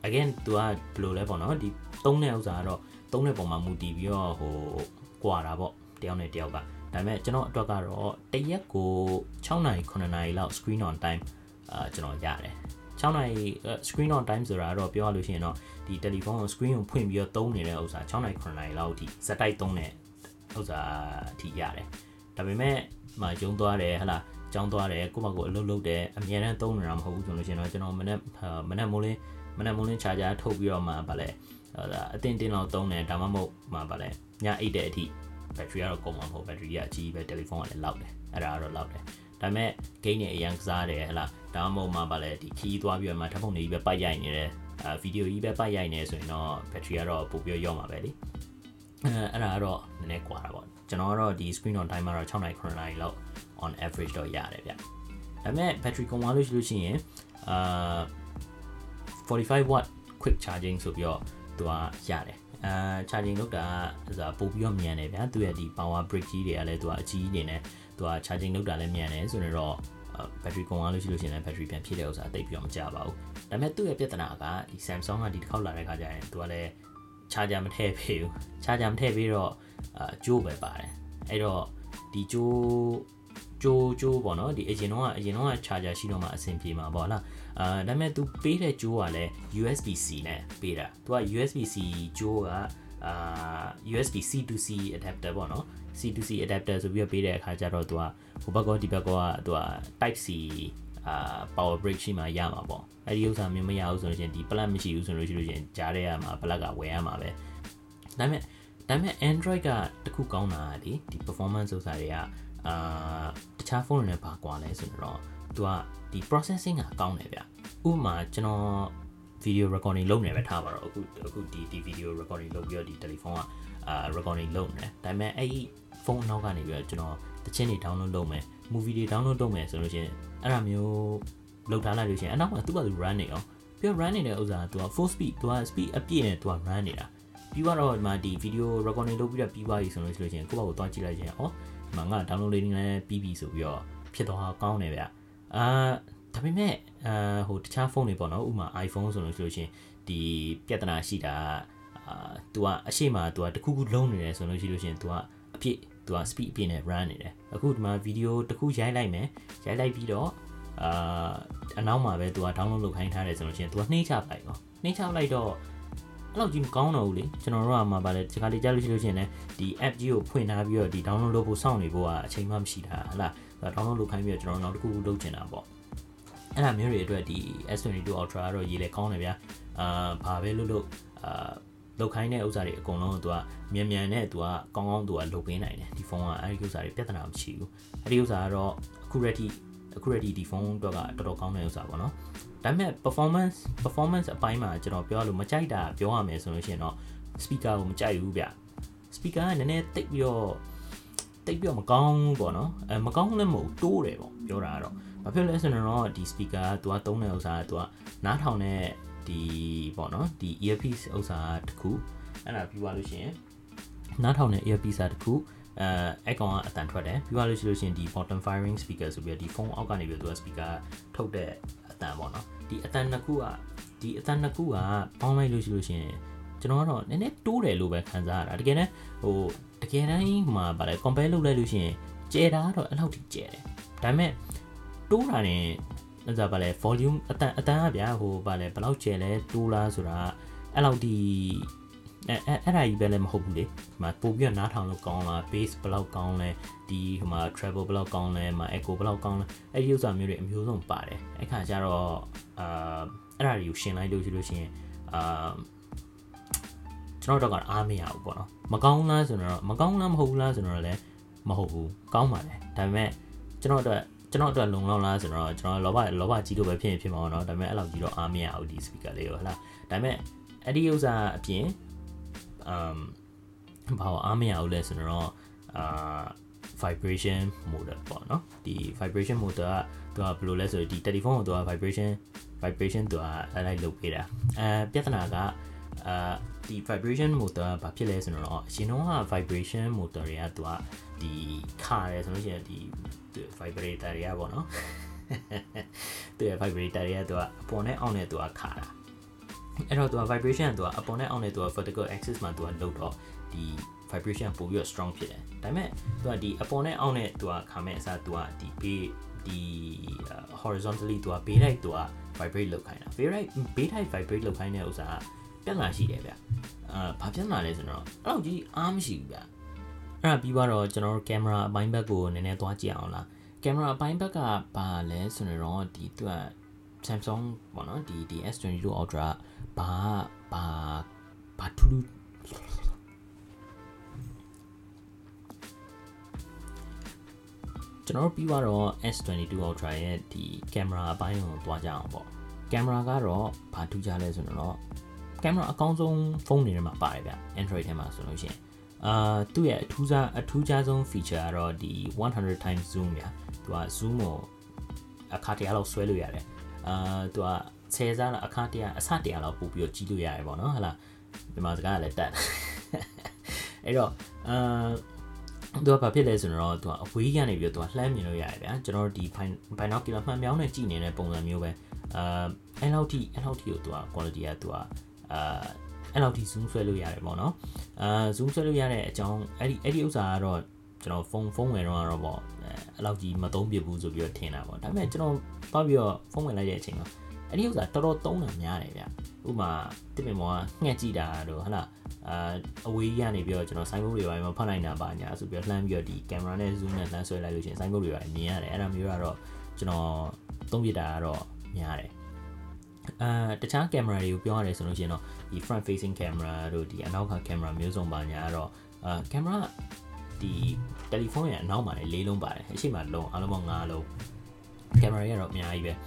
S1: again သူကဘယ်လိုလဲပေါ့နော်ဒီသုံးတဲ့ဥစ္စာကတော့သုံးတဲ့ပုံမှာမူတည်ပြီးတော့ဟိုကွာတာပေါ့တယောက်နဲ့တယောက်ကဒါပေမဲ့ကျွန်တော်အတွက်ကတော့တရက်ကို6နာရီ9နာရီလောက် screen on time အာကျွန်တော်ရတယ်6နာရီ screen on time ဆိုတာတော့ပြောရလို့ရှိရင်တော့ဒီတယ်လီဖုန်းကို screen ကိုဖွင့်ပြီးတော့သုံးနေတဲ့ဥစ္စာ6နာရီ9နာရီလောက်အထိဇက်တိုက်သုံးတဲ့ဥစ္စာအထိရတယ်ဒါပေမဲ့မယုံသွားတယ်ဟလာကြောင်းသွားတယ်ကိုယ့်ဘက်ကိုအလုပ်လုပ်တယ်အများနဲ့သုံးနေတာမဟုတ်ဘူးဆိုလို့ရှိရင်တော့ကျွန်တော်မနေ့မနေ့မိုးလင်းမနေ့မိုးလင်း charger ထုတ်ပြီးတော့မှဗာလဲဟိုဒါအတင်းတင်းလောက်သုံးတယ်ဒါမှမဟုတ်မှဗာလဲညအိတ်တဲ့အထိ battery ကတော့ကုန်မှာမဟုတ် battery ကအကြီးပဲတယ်လီဖုန်းကလည်းလောက်တယ်အဲ့ဒါကတော့လောက်တယ်ဒါပေမဲ့ gain နဲ့အရန်ကစားတယ်ဟလား ဒါမှမဟုတ်မှဗာလဲဒီခီးသွားပြီးတော့မှထပ်ပုံတွေကြီးပဲပိုက်ရိုက်နေတယ်အာဗီဒီယိုကြီးပဲပိုက်ရိုက်နေဆိုရင်တော့ battery ကတော့ပိုပြီးရော့မှာပဲလေအဲအဲ့ဒါကတော့နည်းနည်းကွာတာပေါ့ကျွန်တော်ကတော့ဒီ screen on timer တော့6နိုင်9နိုင်လောက် on average တော့ရတယ်ဗျဒါပေမဲ့ battery ကုန်သွားလို့ရှိလို့ရှိရင်အာ45 watt quick charging ဆိုပြီးတော့သူကရတယ်အာ charging လုပ်တာဆိုတာပို့ပြီးတော့မြန်တယ်ဗျာသူရဲ့ဒီ power brick ကြီးတွေကလည်းသူကအကြီးအနေနဲ့သူက charging လုပ်တာလည်းမြန်တယ်ဆိုတော့ battery ကုန်သွားလို့ရှိလို့ရှိရင်လည်း battery ပြန်ဖြည့်တဲ့ဥစ္စာတိတ်ပြီးတော့မကြပါဘူးဒါပေမဲ့သူ့ရဲ့ပြဿနာကဒီ Samsung ကဒီတစ်ခေါက်လာတဲ့ခါကျရင်သူကလည်း charger မထည့်ပေးဘူး charger မထည့်ပေးတော့အာကြိုးပဲပါတယ်အဲ့တော့ဒီကြိုးကြိုးကြိုးပေါ့နော်ဒီအရင်တော့အရင်တော့ charger ရှိတော့မှအဆင်ပြေမှာပေါ့လားအာဒါပေမဲ့ तू ပေးတဲ့ကြိုးကလည်း USB C နဲ့ပေးတာ तू က USB C ကြိုးက အာ USB C to C adapter ပေါ့နော် C to C adapter ဆိုပြီးတော့ပေးတဲ့အခါကျတော့ तू ကဟိုဘက်ကောဒီဘက်ကောက तू က type C အာ power brick ရှိမှရမှာပေါ့အဲ့ဒီဥစ္စာမျိုးမရဘူးဆိုလို့ရှိရင်ဒီ plug မရှိဘူးဆိုလို့ရှိလို့ရှိရင်ကြားထဲမှာ plug ကဝယ်ရမှာပဲဒါပေမဲ့ဒါပေမဲ့ Android ကတခုကောင်းတာလေဒီ performance ဥစ္စာတွေကအာတခြားဖုန်းတွေနဲ့ပါကွာလဲဆိုတော့သူကဒီ processing ကကောင်းတယ်ဗျဥပမာကျွန်တော် video recording လုပ်နေပဲထားပါတော့အခုအခုဒီဒီ video recording လုပ်ပြီးတော့ဒီ telephone ကအာ recording လုပ်နေတယ်ဒါပေမဲ့အဲ့ဒီဖုန်းနောက်ကနေပြီးတော့ကျွန်တော်တချင်းတွေ download လုပ်မယ် movie တွေ download လုပ်မယ်ဆိုလို့ရှိရင်အဲ့ဒါမျိုးလုပ်ထားလိုက်လို့ရှိရင်အနောက်မှာသူ့ဘာသူ run နေအောင်ပြီးတော့ run နေတဲ့ဥစ္စာကသူက full speed သူက speed အပြည့်နဲ့သူက run နေတာပြီးတော့ဒီမှာဒီ video recording လုပ်ပြီးတော့ပြီးသွားပြီဆိုလို့ရှိလို့ရှိရင်ကိုယ့်ဘာကိုသွားကြည့်လိုက်ရင်ဩဒီမှာငါ download လေးလည်းပြီးပြီဆိုပြီးတော့ဖြစ်သွားကောင်းတယ်ဗျအာ ဒါပေမဲ့အာဟိုတခြားဖုန်းတွေပေါ့နော်ဥပမာ iPhone ဆိုလို့ရှိလို့ရှိရင်ဒီပြဿနာရှိတာအာ तू ကအရှိမ तू ကတခုခုလုံးနေတယ်ဆိုလို့ရှိလို့ရှိရင် तू ကအပြည့် तू က speed အပြည့်နဲ့ run နေတယ်အခုဒီမှာ video တခုရိုက်လိုက်မယ်ရိုက်လိုက်ပြီးတော့အာအနောက်မှာပဲ तू က download လုပ်ခိုင်းထားတယ်ဆိုလို့ရှိရင် तू ကနှိမ့်ချပလိုက်တော့နှိမ့်ချလိုက်တော့အဲ့လောက်ကြီးမကောင်းတော့ဘူးလေကျွန်တော်တို့ကမှဗါလဲဒီခါလေးကြားလို့ရှိလို့ရှိရင်လည်းဒီ app ကြီးကိုဖွင့်ထားပြီးတော့ဒီ download လုပ်ဖို့စောင့်နေဖို့ကအချိန်မှမရှိတာဟလား download လုပ်ခိုင်းပြီးတော့ကျွန်တော်နောက်တစ်ခုခုလုပ်ချင်တာပေါ့ အဲ့ဒါမျိုးတွေအတွက်ဒီ S22 Ultra ကတော့ရေးလဲကောင်းတယ်ဗျာအာဘာပဲလုပ်လို့အာလောက်ခိုင်းတဲ့ဥစ္စာတွေအကုန်လုံးကသူကမြန်မြန်နဲ့သူကကောင်းကောင်းသူကလုပ်ပေးနိုင်တယ်ဒီဖုန်းကအဲ့ဒီဥစ္စာတွေပြဿနာမရှိဘူးအဲ့ဒီဥစ္စာကတော့အခု ready အခု ready ဒီဖုန်းတော့ကတော်တော်ကောင်းတဲ့ဥစ္စာပေါ့နော်ဒါဒါပေမဲ့ performance performance အပိုင်းမှာကျွန်တော်ပြောလို့မကြိုက်တာပြောရမယ်ဆိုလို့ရှိရင်တော့ speaker ကိုမကြိုက်ဘူးဗျ speaker ကနည်းနည်းတိတ်ပြီးတော့တိတ်ပြီးတော့မကောင်းဘူးပေါ့နော်အဲမကောင်းလည်းမဟုတ်တိုးတယ်ပေါ့ပြောတာကတော့ ဘာဖြစ်လဲဆိုတော့ဒီ speaker က तू ကသုံးတဲ့ဥစ္စာက तू ကနားထောင်တဲ့ဒီပေါ့နော်ဒီ earpiece ဥစ္စာတစ်ခုအဲ့ဒါပြီးသွားလို့ရှိရင်နားထောင်တဲ့ earpiece တစ်ခုအဲအဲ့ကောင်ကအတန်ထွက်တယ်ပြီးသွားလို့ရှိလို့ရှိရင်ဒီ bottom firing speaker ဆိုပြီးတော့ဒီဖုန်းအောက်ကနေပြီးတော့ speaker ထုတ်တဲ့အတန်ပေါ့နော်ဒီအတန်နှစ်ခုကဒီအတန်နှစ်ခုကပေါင်းလိုက်လို့ရှိလို့ရှိရင်ကျွန်တော်ကတော့နည်းနည်းတိုးတယ်လို့ပဲခံစားရတာတကယ်တမ်းဟိုတကယ်တမ်းမှာဗါလဲ compare လုပ်လိုက်လို့ရှိရင်ကျဲတာကတော့အဲ့လောက်ထိကျဲတယ်ဒါပေမဲ့ တိုးတာနေအဲ့ဒါဗါလဲ volume အတန်အတန်ကဗျာဟိုဗါလဲဘယ်လောက်ကျဲလဲတိုးလားဆိုတာအဲ့လောက်ဒီအဲအဲ့အဲ့ဒါကြီးပဲလည်းမဟုတ်ဘူးလေဒီမှာပို့ပြီးတော့နားထောင်လို့ကောင်းလား bass ဘယ်လောက်ကောင်းလဲဒီဟိုမှာ treble ဘယ်လောက်ကောင်းလဲမှာ echo ဘယ်လောက်ကောင်းလဲအဲ့ဒီဥစ္စာမျိုးတွေအမျိုးစုံပါတယ်အဲ့ခါကျတော့အာအဲ့ဒါတွေကိုရှင်းလိုက်လို့ရှိလို့ရှိရင်အာကျွန်တော်တော့ကအားမရဘူးပေါ့နော်မကောင်းလားဆိုတော့မကောင်းလားမဟုတ်ဘူးလားဆိုတော့လည်းမဟုတ်ဘူးကောင်းပါတယ်ဒါပေမဲ့ကျွန်တော်တို့ ကျွန်တော်အတွက်လုံလောက်လားဆိုတော့ကျွန်တော်လောဘလောဘကြီးလို့ပဲဖြစ်ရင်ဖြစ်မှာပေါ့နော်ဒါပေမဲ့အဲ့လောက်ကြီးတော့အားမရဘူးဒီ speaker လေးကိုဟလားဒါပေမဲ့အဲ့ဒီဥစ္စာအပြင် um ဘာလို့အားမရဘူးလဲဆိုတော့အာ vibration mode ပေါ့နော်ဒီ vibration mode ကသူကဘယ်လိုလဲဆိုတော့ဒီ telephone ကိုသူက vibration vibration သူကအဲ့လိုက်လုပ်ပေးတာအဲပြဿနာကအာဒီ vibration motor ကဘာဖြစ်လဲဆိုတော့အရင်တော့ vibration motor တွေကသူကဒီခါရဲဆိုလို့ရှိရင်ဒီ vibrator တွေကပေါ့နော်သူရဲ့ vibrator တွေကသူကအပေါ်နဲ့အောက်နဲ့သူကခါတာအဲ့တော့သူက vibration ကသူကအပေါ်နဲ့အောက်နဲ့သူက vertical axis မှာသူကလုတ်တော့ဒီ vibration ပို့ပြီးတော့ strong ဖြစ်တယ်ဒါပေမဲ့သူကဒီအပေါ်နဲ့အောက်နဲ့သူကခါမဲ့အစားသူကဒီ bay ဒီ horizontally သူက bay type သူက vibrate လုပ်ခိုင်းတာ bay type bay type vibrate လုပ်ခိုင်းတဲ့ဥစ္စာကပြဿနာရှိတယ်ဗျအာဘာပြဿနာလဲဆိုတော့အဲ့လောက်ကြီးအားမရှိဘူးဗျ အဲ့ဒါပြီးတော့ကျွန်တော်တို့ကင်မရာအပိုင်းဘက်ကိုနည်းနည်းသွားကြည့်အောင်လားကင်မရာအပိုင်းဘက်ကဘာလဲဆိုတော့ဒီသူက Samsung ပေါ့နော်ဒီဒီ S22 Ultra ဘာဘာဘာထူးထူးကျွန်တော်တို့ပြီးတော့ S22 Ultra ရဲ့ဒီကင်မရာအပိုင်းကိုသွားကြအောင်ပေါ့ကင်မရာကတော့ဘာထူးခြားလဲဆိုတော့ကင်မရာအကောင်းဆုံးဖုန်းတွေထဲမှာပါတယ်ဗျ Android ထဲမှာဆိုလို့ရှိရင် အာသူ့ရဲ့အထူးခြားအထူးခြားဆုံး feature ကတော့ဒီ100 times zoom ညာသူက zoom ကိုအခါတရလောက်ဆွဲလို့ရတယ်အာသူကဆယ်စားလားအခါတရအစတရလောက်ပို့ပြီးတော့ကြီးလို့ရတယ်ပေါ့နော်ဟလာဒီမှာစကားကလည်းတက်အဲ့တော့အာသူကဘာဖြစ်လဲဆိုတော့သူကအဝေးကနေပြီးတော့သူကလှမ်းမြင်လို့ရတယ်ဗျာကျွန်တော်တို့ဒီ binocular မှန်ပြောင်းနဲ့ကြည့်နေတဲ့ပုံစံမျိုးပဲအာအဲ့လောက်ထိအဲ့လောက်ထိကိုသူက quality ကသူကအာ အဲ့လောက်ထိ zoom ဆွဲလို့ရတယ်ပေါ့နော်အာ zoom ဆွဲလို့ရတဲ့အကြောင်းအဲ့ဒီအဲ့ဒီဥစ္စာကတော့ကျွန်တော်ဖုန်းဖုန်းဝင်တော့တော့ပေါ့အဲ့လောက်ကြီးမသုံးပြဘူးဆိုပြီးတော့ထင်တာပေါ့ဒါပေမဲ့ကျွန်တော်သွားပြီးတော့ဖုန်းဝင်လိုက်တဲ့အချိန်မှာအဲ့ဒီဥစ္စာတော်တော်သုံးတာများတယ်ဗျဥပမာတစ်ပင်မောကငှက်ကြည့်တာတော့ဟလာအာအဝေးကြီးကနေပြီးတော့ကျွန်တော် sign board တွေပိုင်းမှာဖတ်နိုင်တာပါညာဆိုပြီးတော့လှမ်းပြီးတော့ဒီ camera နဲ့ zoom နဲ့လှမ်းဆွဲလိုက်လို့ရှိရင် sign board တွေပိုင်းမြင်ရတယ်အဲ့ဒါမျိုးကတော့ကျွန်တော်သုံးပြတာကတော့များတယ် အာတခြားကင်မရာတွေကိုပြောရတယ်ဆိုလို့ရှိရင်တော့ဒီ front facing camera တို့ဒီအနောက်ကကင်မရာမျိုးစုံပါညာတော့အာကင်မရာဒီတယ်လီဖုန်းရဲ့အနောက်မှာလည်း၄လုံးပါတယ်အရှိမလုံးအားလုံးပေါင်း၅လုံးကင်မရာတွေကတော့အများကြီးပဲဒါ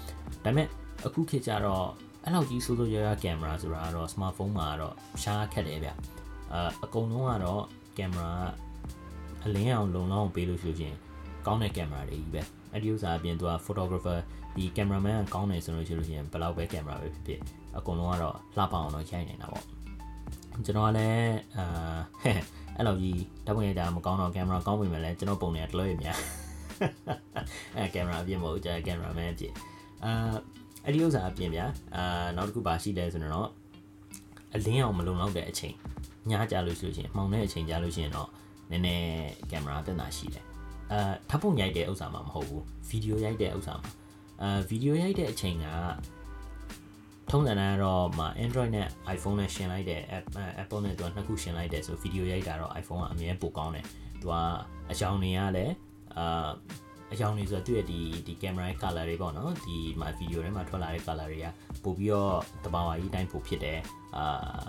S1: ပေမဲ့အခုခေတ်ကျတော့အဲ့လောက်ကြီးစိုးစိုးရွားရွားကင်မရာဆိုတာကတော့ smartphone မှာကတော့ရှားခက်တယ်ဗျအာအကုန်လုံးကတော့ကင်မရာအလင်းအောင်လုံလောက်အောင်ပေးလို့ရှိရင်ကောင်းတဲ့ကင်မရာတွေကြီးပဲအဲ့ဒီဥစ္စာအပြင်သူက photographer ဒီ cameraman ကကောင်းတယ်ဆိုလို့ရှိလို့ရှိရင်ဘယ်လောက်ပဲကင်မရာပဲဖြစ်ဖြစ်အကုန်လုံးကတော့လှပအောင်တော့ရိုက်နေတာပေါ့ကျွန်တော်ကလည်းအာအဲ့လိုကြီးဓာတ်ပုံရိုက်တာမကောင်းတော့ကင်မရာကောင်းပြီမဲ့လည်းကျွန်တော်ပုံတွေကတလို့ရများအဲကင်မရာအပြင်မဟုတ်ကြာကင်မရာမန်အပြင်အာအဲ့ဒီဥစ္စာအပြင်ဗျာအာနောက်တစ်ခုပါရှိတယ်ဆိုတော့အလင်းအောင်မလုံလောက်တဲ့အချိန်ညကြလို့ရှိလို့ရှိရင်မှောင်တဲ့အချိန်ကြလို့ရှိရင်တော့နည်းနည်းကင်မရာပြဿနာရှိတယ်အာဓာတ်ပုံရိုက်တဲ့ဥစ္စာမှမဟုတ်ဘူးဗီဒီယိုရိုက်တဲ့ဥစ္စာမှာ အာဗီဒီယိုရိုက်တဲ့အချိန်ကထုံးစံတန်းတော့မှာ Android နဲ့ iPhone နဲ့ရှင်လိုက်တဲ့ Apple နဲ့သူကနှစ်ခုရှင်လိုက်တယ်ဆိုဗီဒီယိုရိုက်တာတော့ iPhone ကအမြဲပိုကောင်းတယ်သူကအကြောင်းတွေကလည်းအာအကြောင်းတွေဆိုတော့သူ့ရဲ့ဒီဒီ camera ရဲ့ color တွေပေါ့နော်ဒီမှာ video ထဲမှာထွက်လာတဲ့ color တွေကပို့ပြီးတော့တဘာဝကြီးတိုင်းပို့ဖြစ်တယ်အာ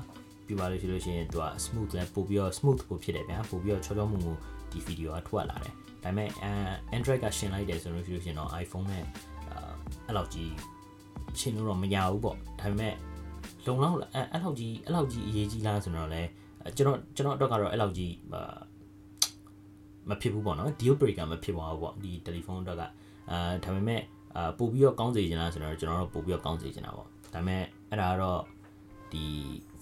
S1: ပြပါလို့ရှိလို့ရှိရင်သူက smooth လဲပို့ပြီးတော့ smooth ပို့ဖြစ်တယ်ဗျာပို့ပြီးတော့ချောချောမူမူဒီ video ကထွက်လာတယ်ဒါပေမဲ့ Android ကရှင်လိုက်တယ်ဆိုလို့ရှိလို့ရှိရင်တော့ iPhone နဲ့ အဲ့လောက်ကြီးရှင်လို့တော့မရဘူးပေါ့ဒါပေမဲ့လုံလောက်လားအဲ့အဲ့လောက်ကြီးအဲ့လောက်ကြီးအရေးကြီးလားဆိုတော့လဲကျွန်တော်ကျွန်တော်အတွက်ကတော့အဲ့လောက်ကြီးမဖြစ်ဘူးပေါ့နော် deal breaker မဖြစ်ပါဘူးပေါ့ဒီတယ်လီဖုန်းအတွက်ကအာဒါပေမဲ့အာပို့ပြီးတော့ကောင်းစေချင်လားဆိုတော့ကျွန်တော်တို့ပို့ပြီးတော့ကောင်းစေချင်တာပေါ့ဒါပေမဲ့အဲ့ဒါကတော့ဒီ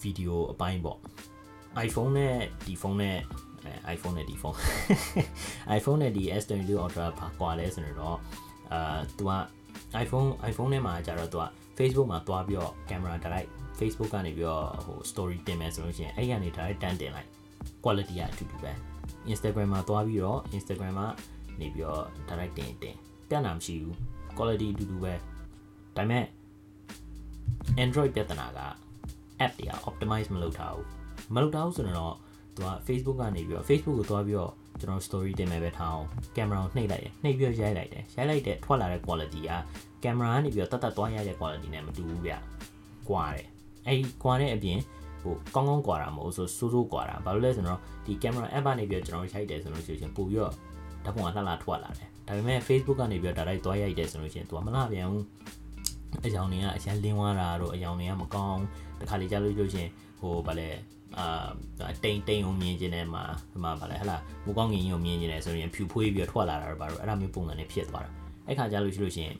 S1: ဗီဒီယိုအပိုင်းပေါ့ iPhone နဲ့ဒီဖုန်းနဲ့အဲ iPhone နဲ့ဒီဖုန်း iPhone နဲ့ဒီ S22 Ultra ပါကွာလဲဆိုတော့အာ तू က iPhone iPhone နဲ့မှာကြတော့ तू က Facebook မှာတွားပြီးတော့ camera direct Facebook ကနေပြီးတော့ဟို story တင်မယ်ဆိုလို့ရှိရင်အဲ့ကနေ direct တန်းတင်လိုက် quality ကအတူတူပဲ Instagram မှာတွားပြီးတော့ Instagram မှာနေပြီးတော့ direct တင်တင်ပြတ်နာမရှိဘူး quality အတူတူပဲဒါပေမဲ့ Android ပြဿနာက app တွေက optimize မလုပ်ထားဘူးမလုပ်ထားဘူးဆိုတော့သူက Facebook ကနေပြီးတော့ Facebook ကိုတွားပြီးတော့ ကျွန်တော် story တင်မယ်ပဲထားအောင်ကင်မရာကိုနှိပ်လိုက်တယ်နှိပ်ပြီးရိုက်လိုက်တယ်ရိုက်လိုက်တဲ့ထွက်လာတဲ့ quality ကကင်မရာကနေပြီးတော့တတ်တတ်သွားရတဲ့ quality နဲ့မတူဘူးဗျကွာတယ်အဲ့ဒီကွာတဲ့အပြင်ဟိုကောင်းကောင်းကွာတာမဟုတ်ဆိုစိုးစိုးကွာတာဘာလို့လဲဆိုတော့ဒီ camera app ကနေပြီးတော့ကျွန်တော်ရိုက်တယ်ဆိုလို့ရှိရင်ပို့ပြီးတော့ဓာတ်ပုံကလှလှထွက်လာတယ်ဒါပေမဲ့ Facebook ကနေပြီးတော့ဒါလိုက်သွားရိုက်တယ်ဆိုလို့ရှိရင် तू ကမလှပြန်ဘူး အကြောင်းတွေကအရန်လင်းသွားတာတော့အကြောင်းတွေကမကောင်းတခါလေကြားလို့လို့ရှင်ဟိုဗာလဲအာတိန်တိန်ကိုမြင်ကျင်တယ်မှာဒီမှာဗာလဲဟလာမူကောင်းငင်ကြီးကိုမြင်ကျင်တယ်ဆိုရင်ဖြူဖွေးပြီးတော့ထွက်လာတာတော့ဗာတော့အဲ့ဒါမျိုးပုံစံနဲ့ဖြစ်သွားတာအဲ့ခါကြားလို့ရှိလို့ရှင်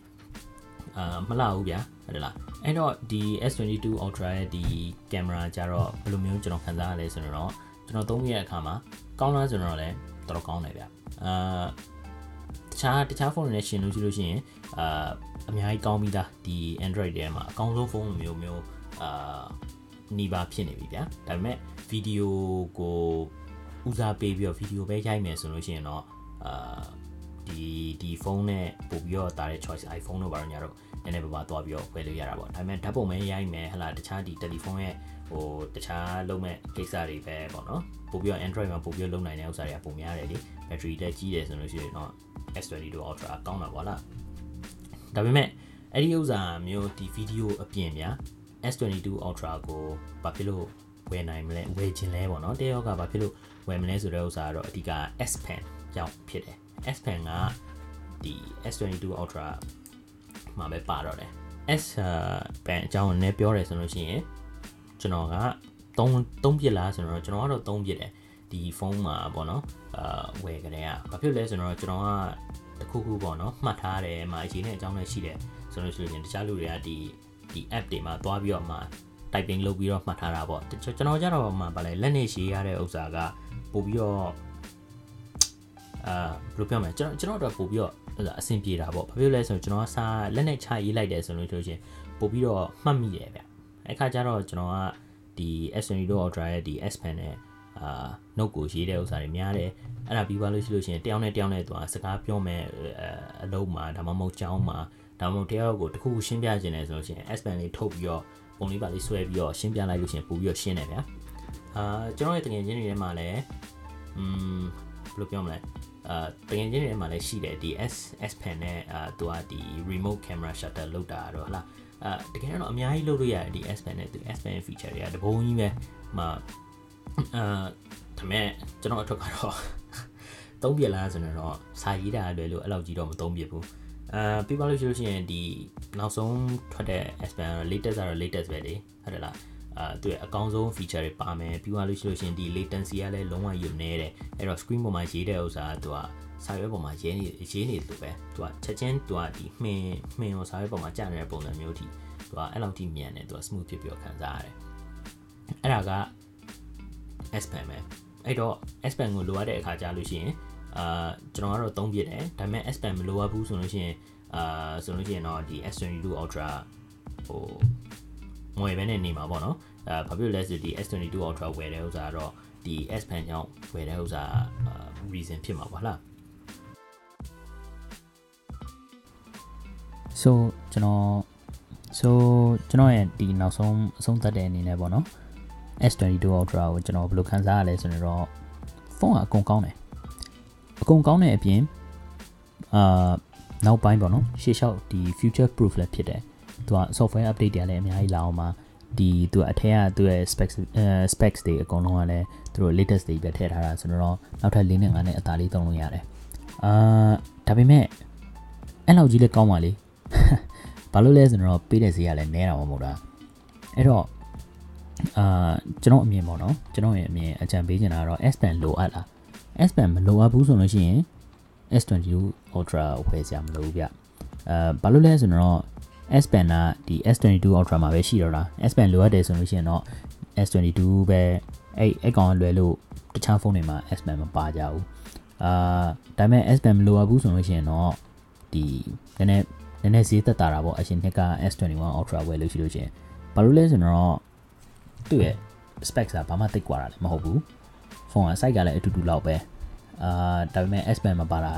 S1: အာမလှဘူးဗျာဟုတ်လားအဲ့တော့ဒီ S22 Ultra ရဲ့ဒီကင်မရာကြတော့ဘယ်လိုမျိုးကျွန်တော်ခံစားရလဲဆိုတော့ကျွန်တော်သုံးရတဲ့အခါမှာကောင်းလားဆိုတော့လည်းတော်တော်ကောင်းတယ်ဗျအာတ ခြားတခြားဖုန်းတွေနဲ့ရှင်လို့ရှိလို့ရှိရင်အာအများကြီးကောင်းပြီးသားဒီ Android ထဲမှာအကောင်းဆုံးဖုန်းမျိုးမျိုးအာနီးပါးဖြစ်နေပြီဗျာဒါပေမဲ့ဗီဒီယိုကိုဦးစားပေးပြီးတော့ဗီဒီယိုပဲရိုက်မယ်ဆိုလို့ရှိရင်တော့အာဒီဒီဖုန်းနဲ့ပို့ပြီးတော့တာတဲ့ choice iPhone တို့ဘာလို့ညာတော့နည်းနည်းပါးပါသွားပြီးတော့ဝယ်လို့ရတာပေါ့ဒါပေမဲ့ဓာတ်ပုံပဲရိုက်မယ်ဟလာတခြားဒီတယ်လီဖုန်းရဲ့ဟိုတခြားလုံးမဲ့ကိစ္စတွေပဲပေါ့နော်ပို့ပြီးတော့ Android မှာပို့ပြီးတော့လုံးနိုင်တဲ့ဥစ္စာတွေကပုံများတယ်လေ battery တက်ကြီးတယ်ဆိုလို့ရှိရင်တော့ S22 Ultra ကောင်းတာပေါ့လားဒါပေမဲ့အဲ့ဒီဥစ္စာမျိုးဒီဗီဒီယိုအပြင်များ S22 Ultra ကိုဘာဖြစ်လို့ဝယ်နိုင်မလဲဝယ်ခြင်းလဲပေါ့နော်တယောက်ကဘာဖြစ်လို့ဝယ်မလဲဆိုတဲ့ဥစ္စာကတော့အဓိက S Pen ကြောင့်ဖြစ်တယ် S Pen ကဒီ S22 Ultra မှာပဲပါတော့တယ် S Pen အကြောင်းနဲ့ပြောတယ်ဆိုလို့ရှိရင်ကျွန်တော်က3 3ပြစ်လားဆိုတော့ကျွန်တော်ကတော့3ပြစ်တယ် ဒီဖုန်းမှာပေါ့နော်အာဝယ်ကြတဲ့ကဘာဖြစ်လဲဆိုတော့ကျွန်တော်ကတခုခုပေါ့နော်မှတ်ထားတယ်မှာအရင်နဲ့အကြောင်းလည်းရှိတယ်ဆိုလို့ရှိရင်တခြားလူတွေကဒီဒီ app တွေမှာသွားပြီးတော့မှ typing လုပ်ပြီးတော့မှတ်ထားတာပေါ့ကျွန်တော်ကြတော့မှဗာလဲလက်နေရှည်ရတဲ့ဥစ္စာကပို့ပြီးတော့အာဘယ်လိုပြောမလဲကျွန်တော်ကျွန်တော်တော့ပို့ပြီးတော့အဆင်ပြေတာပေါ့ဘာဖြစ်လဲဆိုတော့ကျွန်တော်ကစာလက်နဲ့ချရေးလိုက်တယ်ဆိုလို့ဆိုရင်ပို့ပြီးတော့မှတ်မိတယ်ဗျအဲ့ခါကျတော့ကျွန်တော်ကဒီ S22 Ultra ရဲ့ဒီ S Pen နဲ့ အာ note ကိုရေးတဲ့ဥစ္စာတွေများတယ်အဲ့ဒါပြီးသွားလို့ရှိလို့ရှိရင်တယောက်နဲ့တယောက်နဲ့သူကစကားပြောမယ်အလုံးမှာဒါမှမဟုတ်ကြောင်းမှာဒါမှမဟုတ်တယောက်ကိုတခုခုရှင်းပြခြင်းလဲဆိုလို့ရှိရင် S Pen လေးထုတ်ပြီးတော့ပုံလေးပါလေးဆွဲပြီးတော့ရှင်းပြလိုက်လို့ရှိရင်ပို့ပြီးတော့ရှင်းတယ်ဗျာအာကျွန်တော်ရဲ့တကယ်ချင်းတွေထဲမှာလည်းอืมဘယ်လိုပြောမလဲအာတကယ်ချင်းတွေထဲမှာလည်းရှိတယ်ဒီ S S Pen နဲ့အာသူကဒီ remote camera shutter လောက်တာတော့ဟလားအာတကယ်တော့အများကြီးလုပ်လို့ရတယ်ဒီ S Pen နဲ့ဒီ S Pen feature တွေကတဘုံကြီးပဲမှာ အာဒါမဲ့ကျွန်တော်အထွတ်ကတော့သုံးပြလားဆိုတော့စာရေးတာလွယ်လို့အဲ့လောက်ကြီးတော့မသုံးပြဘူးအာပြပါလို့ရှိလို့ရှိရင်ဒီနောက်ဆုံးထွက်တဲ့ S Pen ကတော့ latest ကတော့ latest ပဲလေဟုတ်တယ်လားအာသူရဲ့အကောင်းဆုံး feature တွေပါမယ်ပြီးသွားလို့ရှိလို့ရှိရင်ဒီ latency ကလည်းလုံးဝယူနေတယ်အဲ့တော့ screen ပေါ်မှာရေးတဲ့ဥစ္စာကသူကစာရွက်ပေါ်မှာရေးနေရေးနေလို့ပဲသူကချက်ချင်းသူကဒီမှင်မှင်ရောစာရွက်ပေါ်မှာကြာနေတဲ့ပုံစံမျိုးထိသူကအဲ့လောက်ထိမြန်တယ်သူက smooth ဖြစ်ပြီးတော့ခံစားရတယ်အဲ့ဒါက S Pen ပဲအဲ့တော့ S Pen ကိုလိုအပ်တဲ့အခါကြာလို့ရှိရင်အာကျွန်တော်ကတော့သုံးပြတယ်ဒါပေမဲ့ S Pen မလိုအပ်ဘူးဆိုလို့ရှိရင်အာဆိုလို့ရှိရင်တော့ဒီ S22 Ultra ဟိုငွေပဲနဲ့နေမှာပေါ့နော်အဲဘာဖြစ်လဲဆိုဒီ S22 Ultra ဝယ်တဲ့ဥစ္စာကတော့ဒီ S Pen ကြောင့်ဝယ်တဲ့ဥစ္စာ reason ဖြစ်မှာပါလား
S2: so ကျွန်တော် so ကျွန်တော်ရဲ့ဒီနောက်ဆုံးအဆုံးသတ်တဲ့အနေနဲ့ပေါ့နော် S22 Ultra ကိုကျွန်တော်ဘယ်လိုခံစားရလဲဆိုတော့ဖုန်းကအကုန်ကောင်းတယ်အကုန်ကောင်းတဲ့အပြင်အာနောက်ပိုင်းပေါ့နော်ရှေ့လျှောက်ဒီ future proof လည်းဖြစ်တယ်သူက software update တွေလည်းအများကြီးလာအောင်မှာဒီသူအထက်ကသူရဲ့ specs specs တွေအကုန်လုံးကလည်းသူတို့ latest တွေပဲထည့်ထားတာဆိုတော့နောက်ထပ်၄နဲ့၅နဲ့အသာလေးသုံးလို့ရတယ်အာဒါပေမဲ့အဲ့လောက်ကြီးလည်းကောင်းပါလေဘာလို့လဲဆိုတော့ပေးတဲ့ဈေးကလည်းနည်းတာမဟုတ်တာအဲ့တော့ အာကျွန်တော်အမြင်ပေါ့နော်ကျွန်တော်ရဲ့အမြင်အကြံပေးချင်တာကတော့ S Pen လိုအပ်လား S Pen မလိုအပ်ဘူးဆိုလို့ရှိရင် S22 Ultra ဝယ်စရာမလိုဘူးဗျအဲဘာလို့လဲဆိုတော့ S Pen ကဒီ S22 Ultra မှာပဲရှိတော့တာ S Pen လိုအပ်တယ်ဆိုလို့ရှိရင်တော့ S22 ပဲအဲ့အဲ့ကောင်လွယ်လို့တခြားဖုန်းတွေမှာ S Pen မပါကြဘူးအာဒါပေမဲ့ S Pen မလိုအပ်ဘူးဆိုလို့ရှိရင်တော့ဒီနည်းနည်းနည်းနည်းဈေးသက်သာတာပေါ့အရှင်နှစ်က S21 Ultra ဝယ်လို့ရှိလို့ရှိရင်ဘာလို့လဲဆိုတော့ သူ့ရဲ့ specs ကဘာမှတိတ်กว่าတာလည်းမဟုတ်ဘူးဖုန်းက size ကလည်းအတူတူလောက်ပဲအာဒါပေမဲ့ S Pen မပါတာ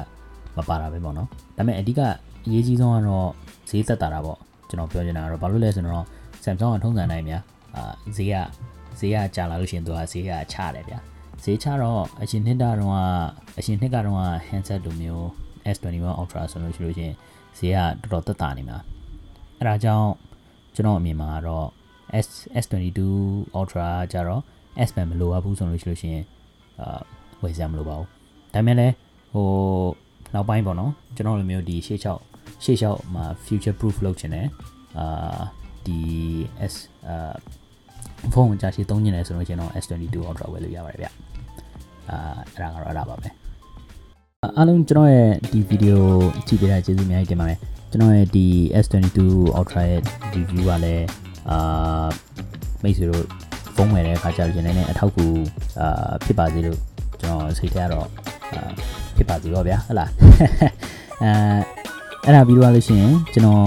S2: မပါတာပဲပေါ့နော်ဒါပေမဲ့အဓိကအရေးကြီးဆုံးကတော့ဈေးသက်သာတာပေါ့ကျွန်တော်ပြောချင်တာကတော့ဘာလို့လဲဆိုတော့ Samsung ကထုံးစံတိုင်းများအာဈေးကဈေးကကြာလာလို့ရှိရင်သူကဈေးကချတယ်ဗျာဈေးချတော့အရှင်နှစ်တာတော့အရှင်နှစ်ကတော့ handset လိုမျိုး S21 Ultra ဆိုလို့ရှိလို့ရှိရင်ဈေးကတော်တော်သက်သာနေမှာအဲဒါကြောင့်ကျွန်တော်အမြင်မှာကတော့ S S22 Ultra ကြတော့ S Pen မလိုအပ်ဘူးဆိုလို့ရှိလို့ရှိရင်အာဝယ်စရာမလိုပါဘူးဒါပေမဲ့လည်းဟိုနောက်ပိုင်းပေါ့နော်ကျွန်တော်လိုမျိုးဒီရှေ့ချောက်ရှေ့ချောက်မှာ future proof လုပ်ချင်တယ်အာဒီ S အာဖုန်းကိုကြာရှည်သုံးနေတယ်ဆိုလို့ရှိရင်တော့ S22 Ultra ဝယ်လို့ရပါတယ်ဗျအာအဲ့ဒါကတော့အဲ့ဒါပါပဲအားလုံးကျွန်တော်ရဲ့ဒီဗီဒီယိုကြည့်ပေးတာကျေးဇူးအများကြီးတင်ပါတယ်ကျွန်တော်ရဲ့ဒီ S22 Ultra ရဲ့ review ကလည်း အာမိတ်ဆွေတို့ဖုန်းဝယ်တဲ့အခါကျတော့ကျွန်တော်လည်းအထောက်အကူအာဖြစ်ပါစေလို့ကျွန်တော်စိတ်ထဲကတော့အာဖြစ်ပါစေတော့ဗျာဟုတ်လားအဲအဲ့ဒါပြီးတော့လို့ရှိရင်ကျွန်တော်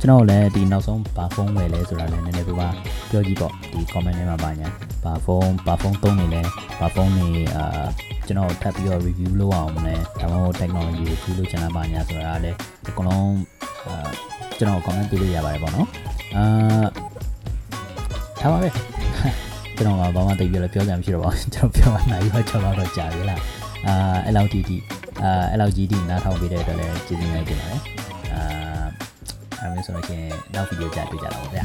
S2: ကျွန်တော်လည်းဒီနောက်ဆုံးဘာဖုန်းဝယ်လဲဆိုတာလည်းနည်းနည်းပါပြောကြည့်ပေါ့ဒီ comment ထဲမှာပါညာဘာဖုန်းဘာဖုန်းသုံးနေလဲဘာဖုန်းနေအာကျွန်တော်ထပ်ပြီးတော့ review လုပ်အောင်လဲဒါမှမဟုတ် technology ကိုကြည့်လို့ချင်တာပါညာဆိုတာလည်းအကုန်လုံးအာကျွန်တော် comment ပေးလို့ရပါတယ်ပေါ့နော်အာ ထားပါပဲကျွန်တော်ကဘာမှတိတ်ပြလဲပြောကြမှမရှိတော့ပါဘူးကျွန်တော်ပြောမှနိုင်ရော6လောက်တော့ကြာပြီလားအာအဲ့လောက်တီတီအာအဲ့လောက်ကြီးတီနားထောင်ပေးတဲ့အတွက်လည်းကျေးဇူးများတင်ပါတယ်အာအဲ့မျိုးဆိုတော့ရှင်နောက်ဗီဒီယိုကြတွေ့ကြတာပါဗျာ